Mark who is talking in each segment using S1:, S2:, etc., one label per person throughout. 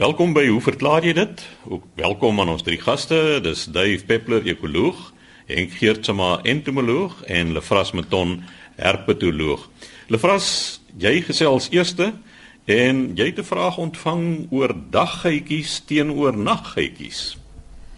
S1: Welkom by Hoe verklaar jy dit? Ook welkom aan ons drie gaste. Dis Dave Peppler, ekoloog, Henk Geertsma, entomoloog en Lefras Meton, herpetoloog. Lefras, jy gesels eerste en jy het 'n vraag ontvang oor daggeitjies teenoor naggeitjies.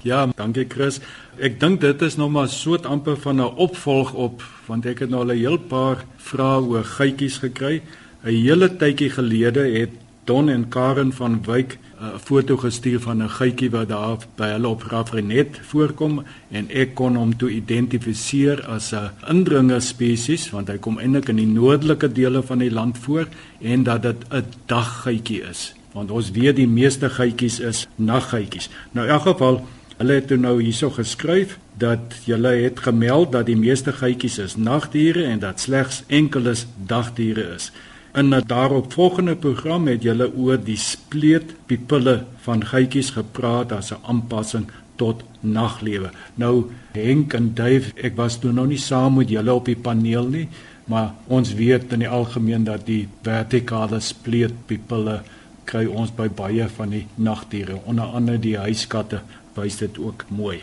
S2: Ja, dankie Chris. Ek dink dit is nog maar soort amper van 'n opvolg op want ek het nou al 'n heel paar vrae oor geitjies gekry. 'n Hele tydjie gelede het Don en Karen van Wyk 'n foto gestuur van 'n geitjie wat daar by hulle op Rafrenet voorkom en ek kon hom toe identifiseer as 'n indringer spesies want hy kom eintlik in die noordelike dele van die land voor en dat dit 'n daggeitjie is want ons weet die meeste geitjies is naggeitjies. Nou in elk geval Hulle het nou hierso geskryf dat julle het gemeld dat die meeste geitjies is nagdiere en dat slegs enkeles dagdiere is. In 'n daaropvolgende program het julle oor die spleetpupille van geitjies gepraat as 'n aanpassing tot naglewe. Nou Henk en Dave, ek was toe nou nie saam met julle op die paneel nie, maar ons weet in die algemeen dat die vertikale spleetpupille kry ons by baie van die nagdiere, onder andere die huiskatte wys dit ook mooi.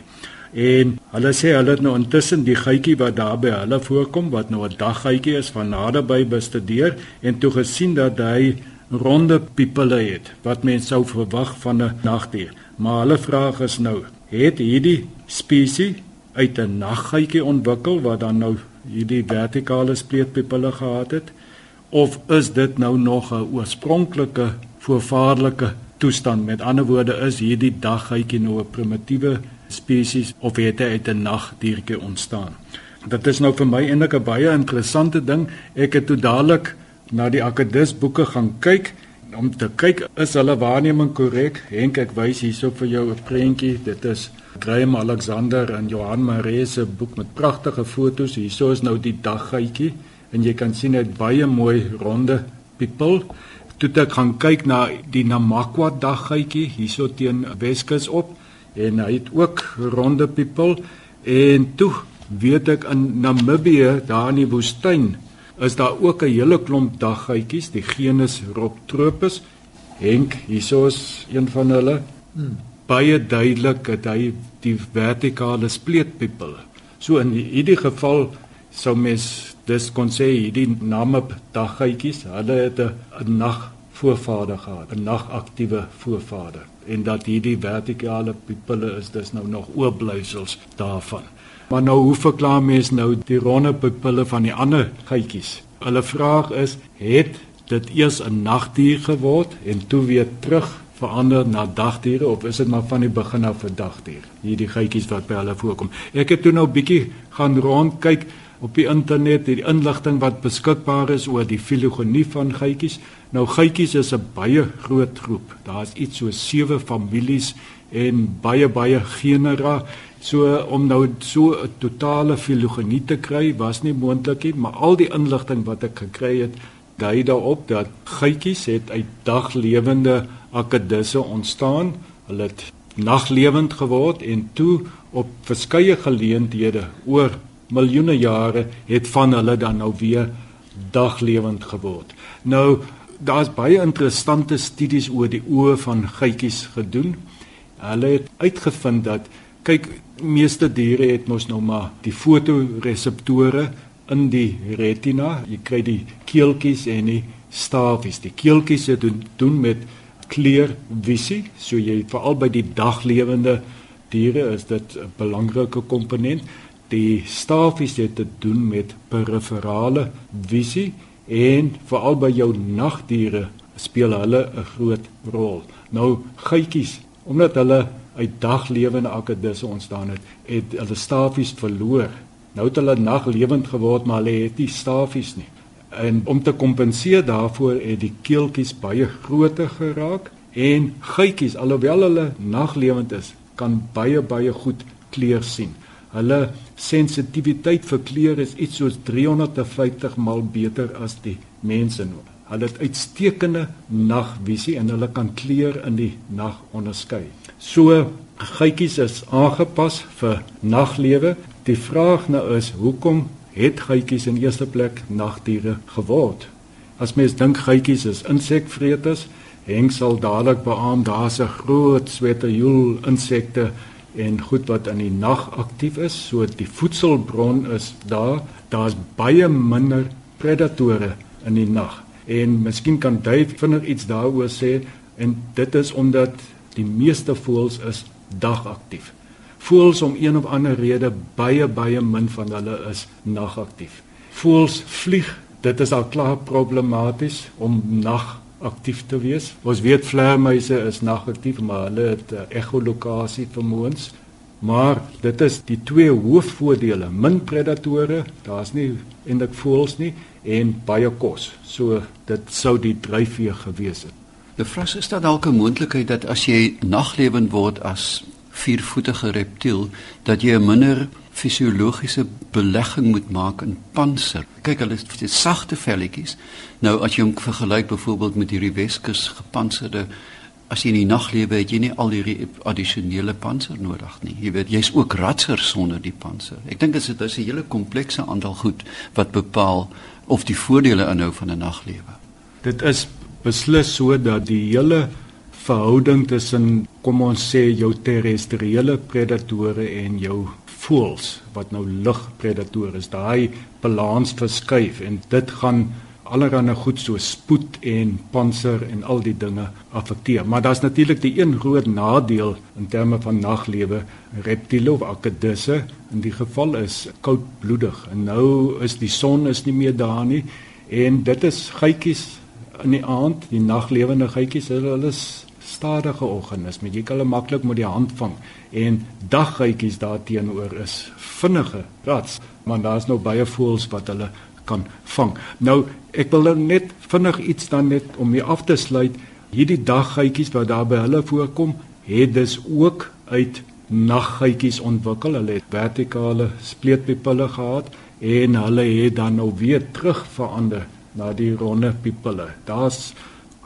S2: En hulle sê hulle het nou intussen die geitjie wat daar by hulle voorkom wat nou 'n daggeitjie is van naderby bestudeer en toe gesien dat hy ronde pupille het wat mens sou verwag van 'n nagdier. Maar hulle vraag is nou, het hierdie spesies uit 'n naggeitjie ontwikkel wat dan nou hierdie vertikale spleetpupille gehad het of is dit nou nog 'n oorspronklike voorvaarlike toestand. Met ander woorde is hierdie daggeitjie nou 'n primitiewe spesies of het hy uit 'n nagdiertjie ontstaan. Dit is nou vir my eintlik 'n baie interessante ding. Ek het toe dadelik na die Akadus boeke gaan kyk om te kyk is hulle waarneming korrek. Henk, ek wys hierso vir jou 'n prentjie. Dit is Graham Alexander en Johan Maree se boek met pragtige fotos. Hierso is nou die daggeitjie en jy kan sien hy het baie mooi ronde pupil toe ek gaan kyk na die Namakwa daggeitjie hierso teen Weskus op en hy het ook ronde people en toe weet ek in Namibië daar in die woestyn is daar ook 'n hele klomp daggeitjies die genus Rhoptropus. Henk hierso is een van hulle. Hmm. baie duidelik dat hy die vertikale spleetpupil so in hierdie geval sou mens dis kon sê hierdie namib daggeitjies hulle het 'n nag voorvader gehad 'n nagaktiewe voorvader. En dat hierdie vertikale pupille is dis nou nog oorblyfsels daarvan. Maar nou hoe verklaar mens nou die ronde pupille van die ander geitjies? Hulle vraag is het dit eers 'n nagdier geword en toe weer terug verander na dagdiere of is dit maar van die begin af 'n dagdier? Hierdie geitjies wat by hulle voorkom. Ek het toe nou bietjie gaan rondkyk op die internet die inligting wat beskikbaar is oor die filogenie van geitjies. Nou geitjies is 'n baie groot groep. Daar's iets so sewe families en baie baie genera. So om nou so 'n totale filogenie te kry was nie moontlik nie, maar al die inligting wat ek gekry het, dui daarop dat geitjies het uit daglewende akedisse ontstaan. Hulle het naglewend geword en toe op verskeie geleenthede oor miljoene jare het van hulle dan nou weer daglewend geword. Nou daar's baie interessante studies oor die oë van geitjies gedoen. Hulle het uitgevind dat kyk meeste diere het mos nou maar die fotoreseptore in die retina. Jy kry die keeltjies en die stafies. Die keeltjies het doen, doen met kleurvisie, so jy veral by die daglewende diere is dit 'n belangrike komponent. Die stafies het te doen met periferale visie en veral by jou nagdiere speel hulle 'n groot rol. Nou geitjies, omdat hulle uit daglewende akedisse ontstaan het, het hulle stafies verloor. Nou het hulle naglewend geword, maar hulle het nie stafies nie. En om te kompenseer daarvoor het die keeltjies baie groter geraak en geitjies alhoewel hulle naglewend is, kan baie baie goed kleur sien. Hulle sensitiwiteit vir kleur is iets soos 350 maal beter as die mense. Hulle het uitstekende nagvisie en hulle kan kleur in die nag onderskei. So geitjies is aangepas vir naglewe. Die vraag nou is hoekom het geitjies in eerste plek nagdiere geword? As mens dink geitjies is insekvreters Henk sal dadelik beamoen daar's 'n groot sweterjoel insekte en goed wat in die nag aktief is. So die voedselbron is daar. Daar's baie minder predatore in die nag. En miskien kan Dave vinnig iets daaroor sê en dit is omdat die meeste voëls is dagaktief. Voëls om een of ander rede baie baie min van hulle is nagaktief. Voëls vlieg, dit is al klaar problematies om nag aktief te wees. Ons weet vleermuise is nagaktief, maar hulle het echolokasie vermoëns. Maar dit is die twee hoofvoordele: min predatore, daar's nie eintlik voëls nie en baie kos. So dit sou die dryfveer gewees het.
S3: Vras is dat dalk 'n moontlikheid dat as jy naglewend word as viervoetige reptiel dat jy 'n minder fisiologiese belegging moet maak in panser. Kyk, hulle het sagte velletjies. Nou as jy hom vergelyk byvoorbeeld met hierdie Weskus gepantserde as jy in die nag lewe, het jy nie al hierdie addisionele panser nodig nie. Jy weet, jy's ook ratser sonder die panser. Ek dink dit is 'n hele komplekse aantal goed wat bepaal of die voordele inhou van 'n naglewe.
S2: Dit is beslis so dat die hele verhouding tussen kom ons sê jou terrestriële predatore en jou voëls wat nou lugpredatore is, daai balans verskuif en dit gaan allerhande goed so spoed en panser en al die dinge affekteer. Maar daar's natuurlik die een groot nadeel in terme van naglewe, reptiele of akedisse. In die geval is koudbloedig en nou is die son is nie meer daar nie en dit is gytjies in die aand, die naglewende gytjies, hulle is stadige organismes. Jy kan hulle maklik met die hand vang en daggytjies daarteenoor is vinnige rats, maar daar's nou baie voëls wat hulle kan vang. Nou, ek wil nou net vinnig iets dan net om mee af te sluit. Hierdie daggytjies wat daar by hulle voorkom, het dus ook uit naggytjies ontwikkel. Hulle het vertikale spleetpupille gehad en hulle het dan nou weer terug verander na die ronde pupille. Daar's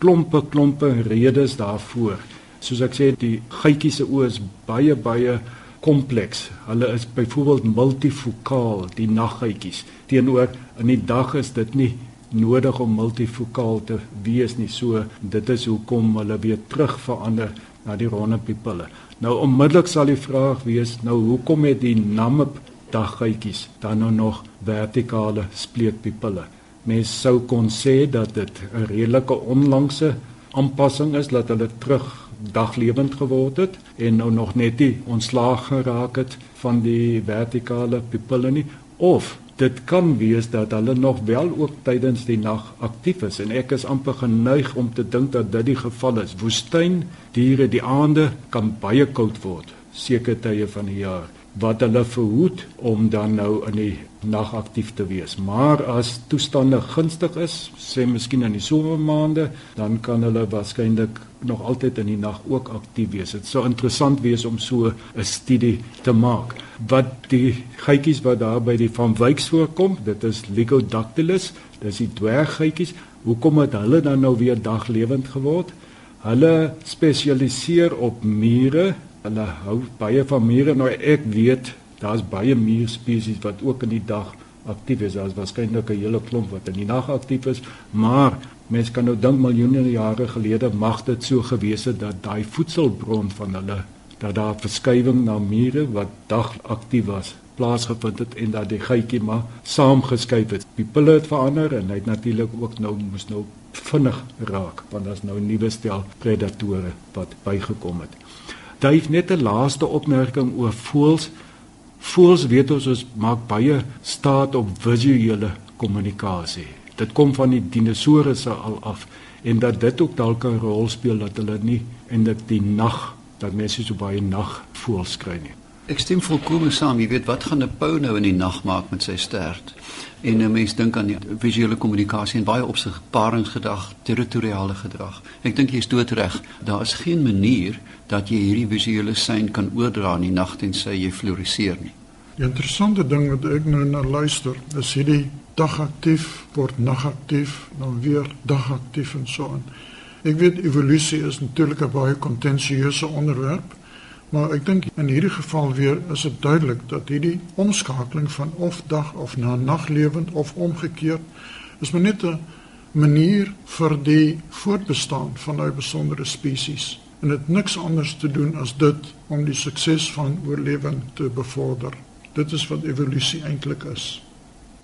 S2: klompe klompe redes daarvoor. Soos ek sê, die gytjies se oë is baie baie kompleks. Hulle is byvoorbeeld multifokaal, die naggytjies. Teenoor in die dag is dit nie nodig om multifokaal te wees nie. So dit is hoekom hulle weer terug verander na die ronde pupille. Nou onmiddellik sal die vraag wees, nou hoekom het die namme daggytjies dan nou nog vertikale spleetpupille? Mens sou kon sê dat dit 'n redelike onlangse aanpassing is dat hulle terug daglewend geword het en nou nog net nie ontslaag geraak het van die vertikale pupille nie. Of dit kan wees dat hulle nog wel ook tydens die nag aktief is. En ek is amper geneig om te dink dat dit die geval is. Woestyn diere die aande kan baie koud word sekere tye van die jaar wat hulle verhoed om dan nou in die nag aktief te wees. Maar as toestande gunstig is, sê miskien in die somermaande, dan kan hulle waarskynlik nog altyd in die nag ook aktief wees. Dit sou interessant wees om so 'n studie te maak. Wat die gytjies wat daar by die van Wyks voorkom, dit is Lycodactylus, dis die dwerggytjies. Hoekom het hulle dan nou weer daglewend geword? Hulle spesialiseer op mure Hulle hou baie van mure. Nou ek weet daar's baie muurspesies wat ook in die dag aktief is. Daar's waarskynlik 'n hele klomp wat in die nag aktief is, maar mens kan nou dink miljoene jare gelede mag dit so gewees het dat daai voedselbron van hulle dat daar verskywing na mure wat dag aktief was plaasgevind het en dat die gytjie maar saamgeskuif het. Die pille het verander en hy het natuurlik ook nou moes nou vinnig raak want daar's nou 'n nuwe stel predatore wat bygekom het. Duif net 'n laaste opmerking oor voëls. Voëls weet ons ons maak baie staat op visuele kommunikasie. Dit kom van die dinosourusse al af en dat dit ook dalk 'n rol speel dat hulle nie en dit die nag dat mense so baie nag voëls kry nie.
S3: Ek stem volkomme saam. Jy weet wat gaan 'n pou nou in die nag maak met sy stert? En 'n mens dink aan die visuele kommunikasie en baie opsig paringsgedrag, territoriale gedrag. Ek dink jy is doodreg. Daar is geen manier dat jy hierdie visuele sein kan oordra in die nag en sê jy floriseer nie.
S4: Die interessante ding wat ek nou na luister, is hierdie dagaktief word nagaktief, dan weer dagaktief en so aan. Ek weet evolusie is natuurlik 'n baie kontensieuse onderwerp. Maar ek dink in hierdie geval weer is dit duidelik dat hierdie omskakeling van of dag of na naglewend of omgekeerd is maar net 'n manier vir die voortbestaan van daai besondere spesies en dit niks anders te doen as dit om die sukses van oorlewing te bevorder. Dit is wat evolusie eintlik is.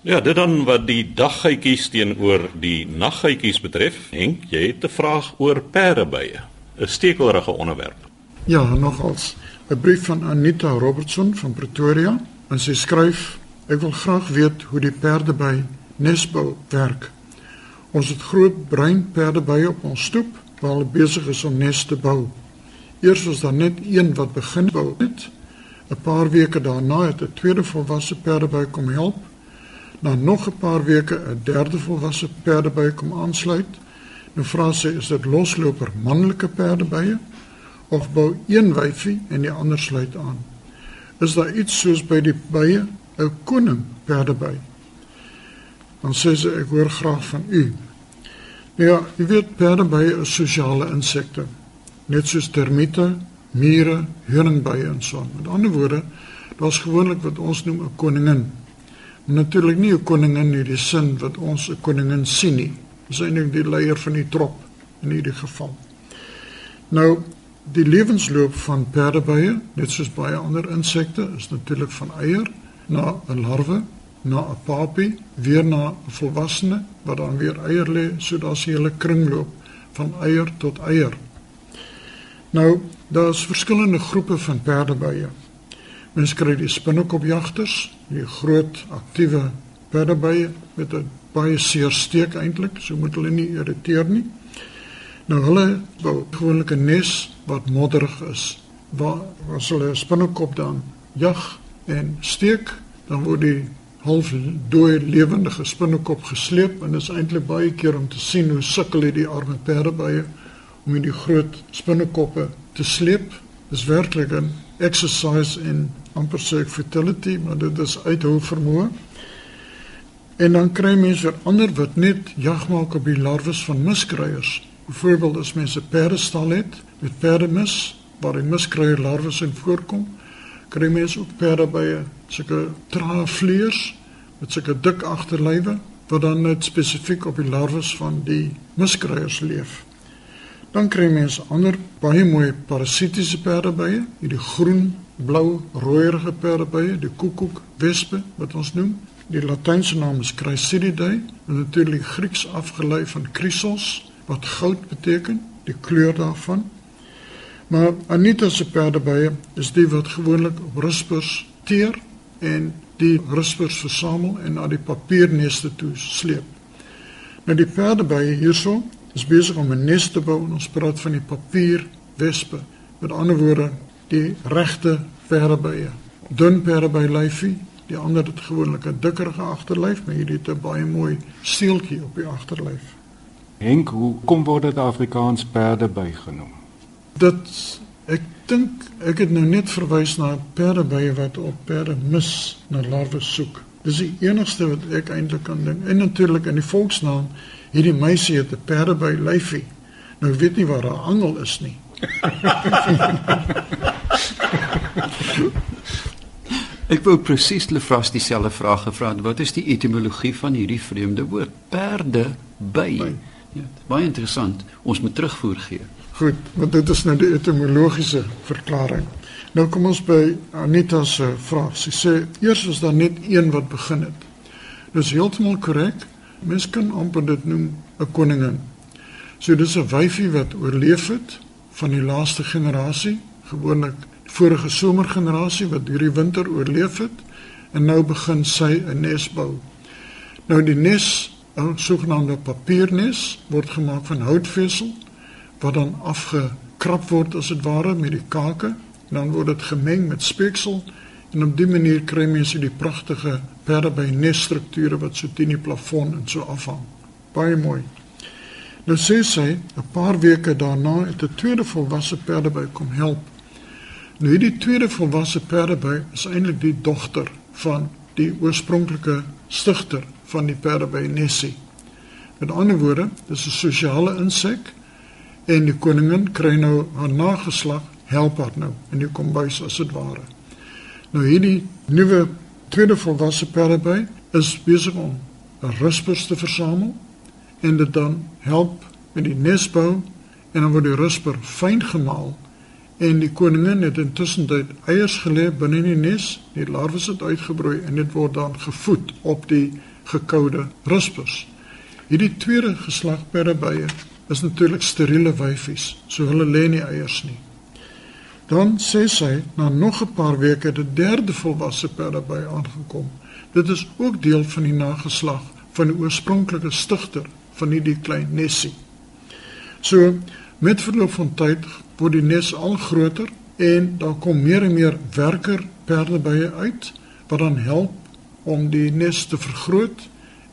S1: Ja, dit dan wat die daggeitjies teenoor die naggeitjies betref. Henk, jy het 'n vraag oor perdebye. 'n Stekelrige onderwerp.
S4: Ja, nogals 'n brief van Anita Robertson van Pretoria en sy skryf: Ek wil graag weet hoe die perdeby nesbou werk. Ons het groot op ons stoep waar hulle besig is om nes te bou. Eers was daar net een wat begin bou het. 'n Paar weke daarna het 'n tweede volwasse perdeby kom help. Na nog 'n paar weke 'n derde volwasse perdeby kom aansluit. Nou vra sy is dit losloper manlike perdebye of bou een wyfie en die ander sluit aan. Is daar iets soos by die bye 'n koning perdeby? Dan sê sy ek hoor graag van u. Ja, jy weet perdebye is sosiale insekte. Net soos termiete, mure, heuningbye en so. Met ander woorde, daar's gewoonlik wat ons noem 'n koningin. Natuurlik nie 'n koningin in die sin wat ons 'n koningin sien nie. Dis eintlik die leier van die trop in hierdie geval. Nou, die lewensloop van perdebye, net soos baie ander insekte, is natuurlik van eier na 'n larwe na 'n papie, weer na 'n volwassene wat dan weer eier lê, so daar's 'n hele kringloop van eier tot eier. Nou, daar's verskillende groepe van perdebye. Mens kry die spinnekopjagters, die groot aktiewe perdebye met 'n baie seer steek eintlik, so moet hulle nie irriteer nie. Nou hulle bou gewoonlik 'n nes wat modderig is. Waar as hulle 'n spinnekop dan jag en steek, dan word die half dooi lewendige spinnekop gesleep en dit is eintlik baie keer om te sien hoe sukkel hierdie arme perdebye om hierdie groot spinnekoppe te sleep. Dis werklik 'n exercise in amper sê fertility, maar dit is uithou vermoë. En dan kry mense ander wat net jag maak op die larwes van miskruiers. Byvoorbeeld as mense perdestal het met perdemis waar die miskruier larwes in voorkom, kry mense ook perdebye sulke traafvleers met sulke dik agterlywe wat dan net spesifiek op die larwes van die miskruiers leef. Dan kry mense ander baie mooi parasitiese perdebye, hierdie groen, blou, rooierige perdebye, die koekoek wespe wat ons noem. Die latynse naam is Chrysididae, natuurlik Grieks afgelei van chrysos wat goud beteken, die kleur daarvan. Maar Anita se perdebye is die wat gewoonlik op ruspers teer en die ruspers versamel en na die papierneste toe sleep. Nou die perdebye hierso is besig om 'n nes te bou en ons praat van die papierwespe. Met ander woorde, die regte perdebye. Dun perdeby lyfie, die ander het gewoonlik 'n dikkerige agterlyf, maar hierdie het 'n baie mooi steeltjie op die agterlyf.
S2: Henk, hoe kom word dit Afrikaans perdeby genoem?
S4: Dit Ek dink ek het nou net verwys na perdebye wat op perde mis na larwe soek. Dis die enigste wat ek eintlik kan dink. En natuurlik in die volksnaam, hierdie meisie het 'n perdeby lyfie. Nou weet nie waar haar angel is nie.
S3: ek wou presies Lefras dieselfde vraag gevra het. Wat is die etimologie van hierdie vreemde woord? Perdeby. Ja, baie interessant. Ons moet terugvoer gee.
S4: Goed, want dit is nou die etimologiese verklaring. Nou kom ons by Anita se vraag. Sy sê eers was daar net een wat begin het. Dis heeltemal korrek. Mens kan amper dit noem 'n koningin. So dis 'n wyfie wat oorleef het van die laaste generasie, gewoonlik vorige somergenerasie wat hierdie winter oorleef het en nou begin sy 'n nes bou. Nou die nes, 'n sogenaamde papiernes, word gemaak van houtvesel wat dan afgekrap word as dit ware met die kake en dan word dit gemeng met speeksel en op dié manier kry mense die pragtige perdeby nesstrukture wat so teen die plafon en so afhang. Baie mooi. Nou sê sy 'n paar weke daarna het 'n tweede volwasse perdeby kom help. Nou hierdie tweede volwasse perdeby is eintlik die dogter van die oorspronklike stigter van die perdeby Nessie. Met ander woorde, dis 'n sosiale insek en die koningin kry nou haar nageslag help haar nou in die kombuis as dit ware. Nou hierdie nuwe tweede volwasse perdeby is besig om ruspers te versamel en dit dan help met die nesbou en dan word die rusper fyn gemaal en die koningin het intussen tyd eiers gelê binne die nes, die larwes het uitgebroei en dit word dan gevoed op die gekoude ruspers. Hierdie tweede geslag perdebye is natuurlik steriele wyfies, so hulle lê nie eiers nie. Dan sê sy na nog 'n paar weke die derde volwasse perdeby aangekom. Dit is ook deel van die nageslag van die oorspronklike stigter van hierdie klein nesie. So met verloop van tyd word die nes al groter en daar kom meer en meer werker perdebye uit wat dan help om die nes te vergroot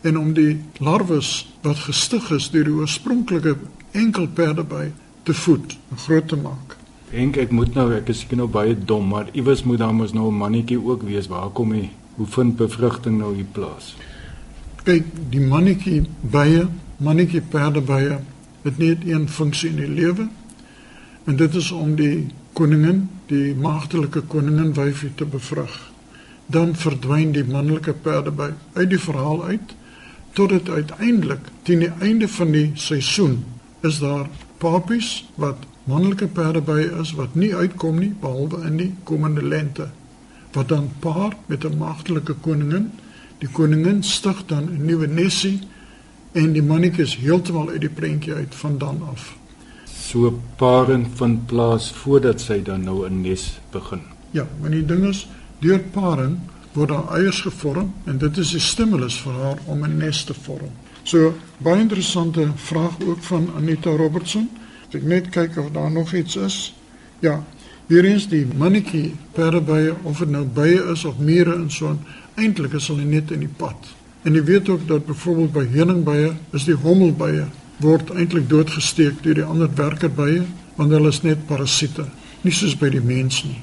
S4: en om die larwes wat gestig is deur die oorspronklike enkel perdeby te voed en groot te maak.
S2: Dink ek moet nou ek is seker nou baie dom, maar iewers moet daar mos nou 'n mannetjie ook wees. Waar kom hy? Hoe vind bevrugting nou hier plaas?
S4: Kyk, die mannetjie bye, mannetjie perdebye het net een funksie in die lewe. En dit is om die koningin, die maagdelike koningin wyfie te bevrug. Dan verdwyn die manlike perdeby uit die verhaal uit tot dit uiteindelik teen die einde van die seisoen is daar papies wat manlike perdeby is wat nie uitkom nie behalwe in die komende lente wat dan paar met 'n magtelike koningin die koningin stig dan 'n nuwe nesie en die mannetjie is heeltemal uit die prentjie uit van dan af
S2: so paring vind plaas voordat sy dan nou 'n nes begin
S4: ja want die ding is deur paring word daar eiers gevorm en dit is 'n stimulus vir haar om 'n nes te vorm so baie interessante vraag ook van Anita Robertson Ek net kyk of daar nog iets is. Ja, hier is die mannetjie perdebye of dit nou bye is of mure en so aan. Eintlik is hulle net in die pad. En jy weet ook dat byvoorbeeld by heuningbye is die hommelbye word eintlik doodgesteek deur die ander werkerbye want hulle is net parasiete, nie soos by die mens nie.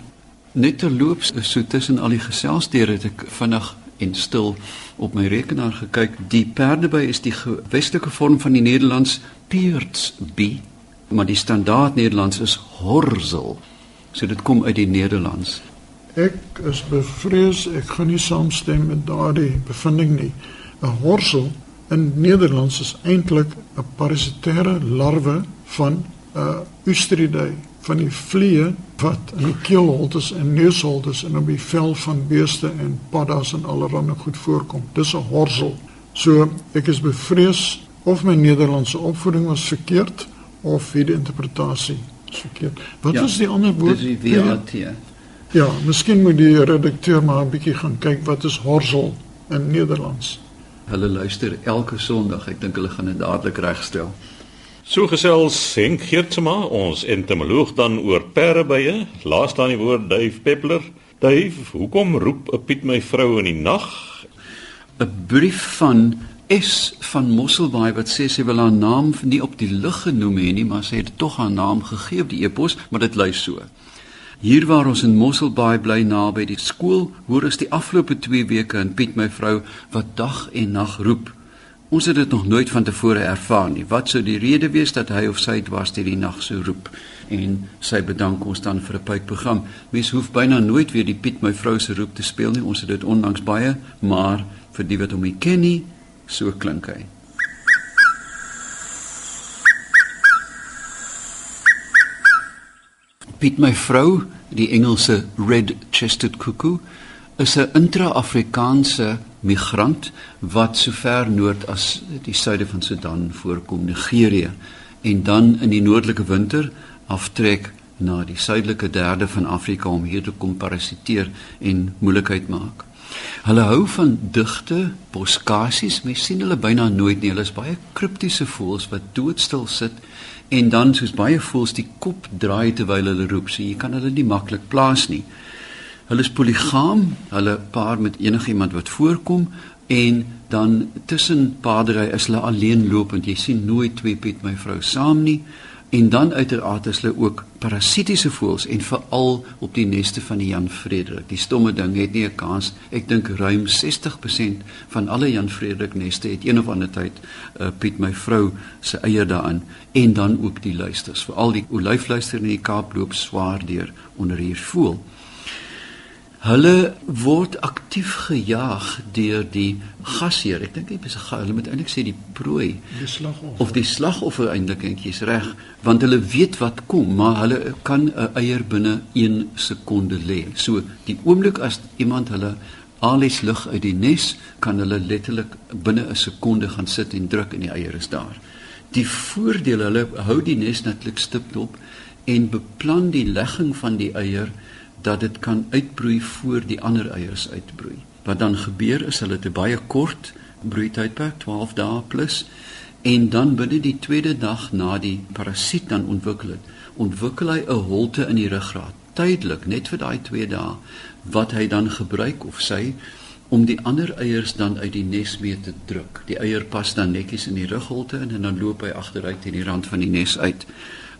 S3: Net terloops so tussen al die gelselsdeure het ek vinnig en stil op my rekenaar gekyk. Die perdeby is die westelike vorm van die Nederlands peertsbie maar die standaard Nederlands is horzel. So dit kom uit die Nederlands.
S4: Ek is bevrees ek gaan nie saamstem met daardie bevinding nie. 'n Horzel in Nederlands is eintlik 'n parasitêre larwe van 'n Oestridae van die vliee wat in die keelholtes en neusholtes en op die vel van beeste en paddas en allerlei goed voorkom. Dis 'n horzel. So ek is bevrees of my Nederlandse opvoeding was verkeerd of wie die interpretasie verkeerd. Wat ja, is die ander woord?
S3: Dis die VAT.
S4: Ja, miskien moet die redakteur maar 'n bietjie gaan kyk wat is horsel in Nederlands.
S3: Hulle luister elke Sondag. Ek dink hulle gaan dit dadelik regstel.
S1: So gesels Henk Geertsma, ons entomoloog dan oor perdebye. Laaste aan die woord Dave Peppler. Dave, hoekom roep 'n Piet my vrou in die nag?
S3: 'n Brief van S van Mosselbaai wat sê sy wil haar naam nie op die lug genoem hê nie, maar sy het tog haar naam gegee op die e-pos, maar dit lui so. Hier waar ons in Mosselbaai bly naby die skool, hoor ons die afgelope 2 weke in Piet my vrou wat dag en nag roep. Ons het dit nog nooit van tevore ervaar nie. Wat sou die rede wees dat hy of sy dwars deur die nag sou roep? En sy bedank ons dan vir 'n pypprogram. Mens hoef byna nooit weer die Piet my vrou se roep te speel nie. Ons het dit onlangs baie, maar vir die wat hom nie ken nie, So klink hy. Piet my vrou, die Engelse red-chested cuckoo, is 'n intra-Afrikaanse migrant wat so ver noord as die suide van Sudan voorkom, Nigerië, en dan in die noordelike winter aftrek na die suidelike derde van Afrika om hier te kom parasiteer en moeilikheid maak. Hulle hou van digte boskasies. Mens sien hulle byna nooit nie. Hulle is baie kriptiese voëls wat doodstil sit en dan soos baie voëls die kop draai terwyl hulle roep. So jy kan hulle nie maklik plaas nie. Hulle is poligam. Hulle paar met enigiemand wat voorkom en dan tussen paardery is hulle alleen lopend. Jy sien nooit twee piet my vrou saam nie en dan uiteraard is hulle ook parasitiese voëls en veral op die neste van die Jan Frederik. Die stomme ding het nie 'n kans. Ek dink ruim 60% van alle Jan Frederik neste het een of ander tyd uh, Piet my vrou se eier daarin en dan ook die luisters. Veral die olyfluister in die Kaap loop swaar deur onder hier voel. Hulle word aktief gejaag deur die gasheer. Ek dink dit is hulle moet eintlik sê die prooi
S4: Die slagoffer.
S3: of die slagoffer eintlik dink jy's reg, want hulle weet wat kom, maar hulle kan 'n eier binne 1 sekonde lê. So die oomblik as iemand hulle alles lig uit die nes, kan hulle letterlik binne 'n sekonde gaan sit en druk en die eier is daar. Die voordeel hulle hou die nes natuurlik stipdop en beplan die legging van die eier dat dit kan uitbroei voor die ander eiers uitbroei. Wat dan gebeur is hulle het 'n baie kort broeitydperk, 12 dae plus en dan binne die tweede dag na die parasiet dan ontwikkel het, ontwikkel hy 'n holte in die ruggraat, tydelik net vir daai 2 dae wat hy dan gebruik of sy om die ander eiers dan uit die nes mee te druk. Die eier pas dan netjies in die rugholte in en dan loop hy agteruit teen die rand van die nes uit.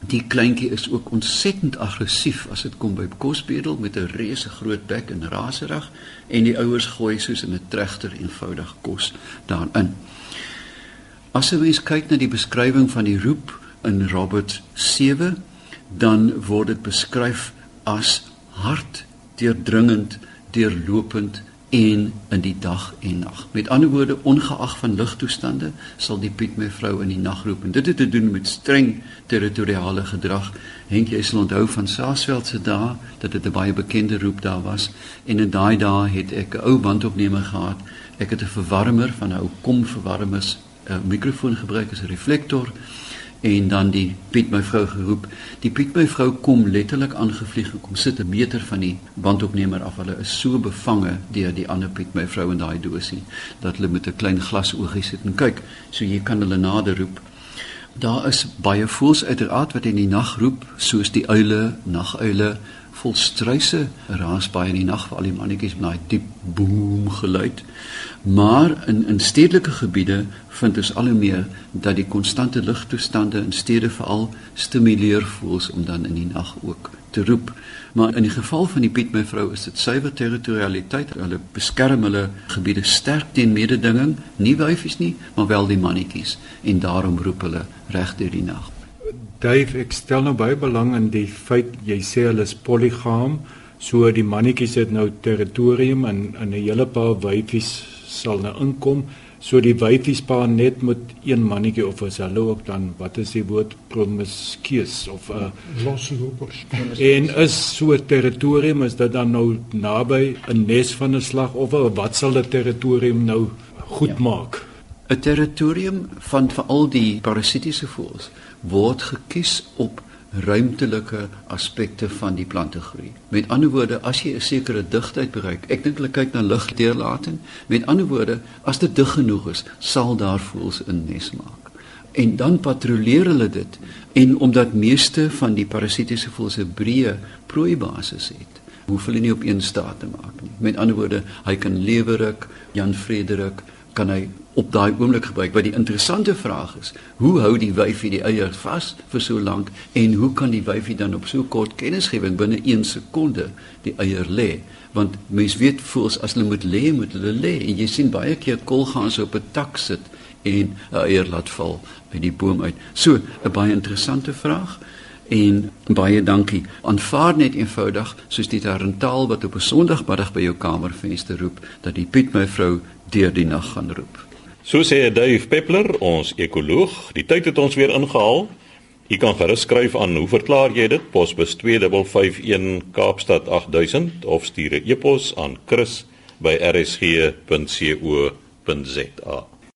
S3: Die kleintjie is ook ontsettend aggressief as dit kom by kosbedel met 'n reuse groot bek en raserig en die ouers gooi soos in 'n trechter eenvoudig kos daarin. As jy mens kyk na die beskrywing van die roep in Robert 7, dan word dit beskryf as hard, deurdringend, deurlopend en in die dag en nag. Met ander woorde, ongeag van ligtoestande, sal die Piet my vrou in die nag roep en dit het te doen met streng territoriale gedrag. Henk jy sal onthou van Saasveld se dae dat dit 'n baie bekende roep daar was en in daai dae het ek 'n ou bandopnemer gehad. Ek het 'n verwarmer van 'n ou kom verwarmers 'n mikrofoon gebruik as 'n reflektor en dan die Piet my vrou geroep. Die Piet my vrou kom letterlik aangevlieg en kom sit 'n meter van die bandopnemer af. Hulle is so bevange deur die ander Piet my vrou in daai dosie dat hulle met 'n klein glasoogie sit en kyk. So jy kan hulle nader roep. Daar is baie voëls uiteraard wat in die nag roep, soos die uile, naguile, volstruise raas baie in die nag vir al die mannetjies met daai diep boom geluid. Maar in in stedelike gebiede vind ons al hoe meer dat die konstante ligtoestande in stede veral stimuleer voels om dan in die nag ook te roep. Maar in die geval van die Piet my vrou is dit suiwer territorialiteit. Hulle beskerm hulle gebiede sterk teen mededinging, nie wyfies nie, maar wel die mannetjies en daarom roep hulle reg deur die nag.
S2: Dave, ek stel nou baie belang in die feit jy sê hulle is polygam, so die mannetjies het nou territorium en 'n hele paar wyfies sal nou inkom. So die wyfies paar net met een mannetjie of is hulle ook dan wat is die woord promiskuus of 'n uh,
S4: loslopers.
S2: en is so territorium is dit dan nou naby 'n nes van 'n slagoffer of wat sal die territorium nou goed ja. maak?
S3: 'n Territorium van veral die parasitiese voëls word gekies op ruimtelike aspekte van die plante groei. Met ander woorde, as jy 'n sekere digtheid bereik, ek dink hulle kyk na ligdeurlating. Met ander woorde, as dit dig genoeg is, sal daar voëls 'n nes maak. En dan patrolleer hulle dit en omdat meeste van die parasitiese voëls 'n breë prooibasis het, hoef hulle nie op een staat te maak nie. Met ander woorde, hy kan lewerik, Jan Frederik kan hy op daai oomblik gebruik. Wat die interessante vraag is, hoe hou die wyfie die eier vas vir so lank en hoe kan die wyfie dan op so kort kennisgewing binne 1 sekonde die eier lê? Want mens weet voels as hulle moet lê, moet hulle lê en jy sien baie keer kolgaans op 'n tak sit en 'n eier laat val uit die boom uit. So, 'n baie interessante vraag. En baie dankie. Aanvaar net eenvoudig soos die tarantaal wat op 'n Sondagmiddag by jou kamervenster roep dat die Piet my vrou deur die nag gaan roep.
S1: So sê Dave Peppler, ons ekoloog. Die tyd het ons weer ingehaal. U kan gerus skryf aan hoe verklaar jy dit? Posbus 2551 Kaapstad 8000 of stuur 'n e-pos aan chris@rsg.co.za.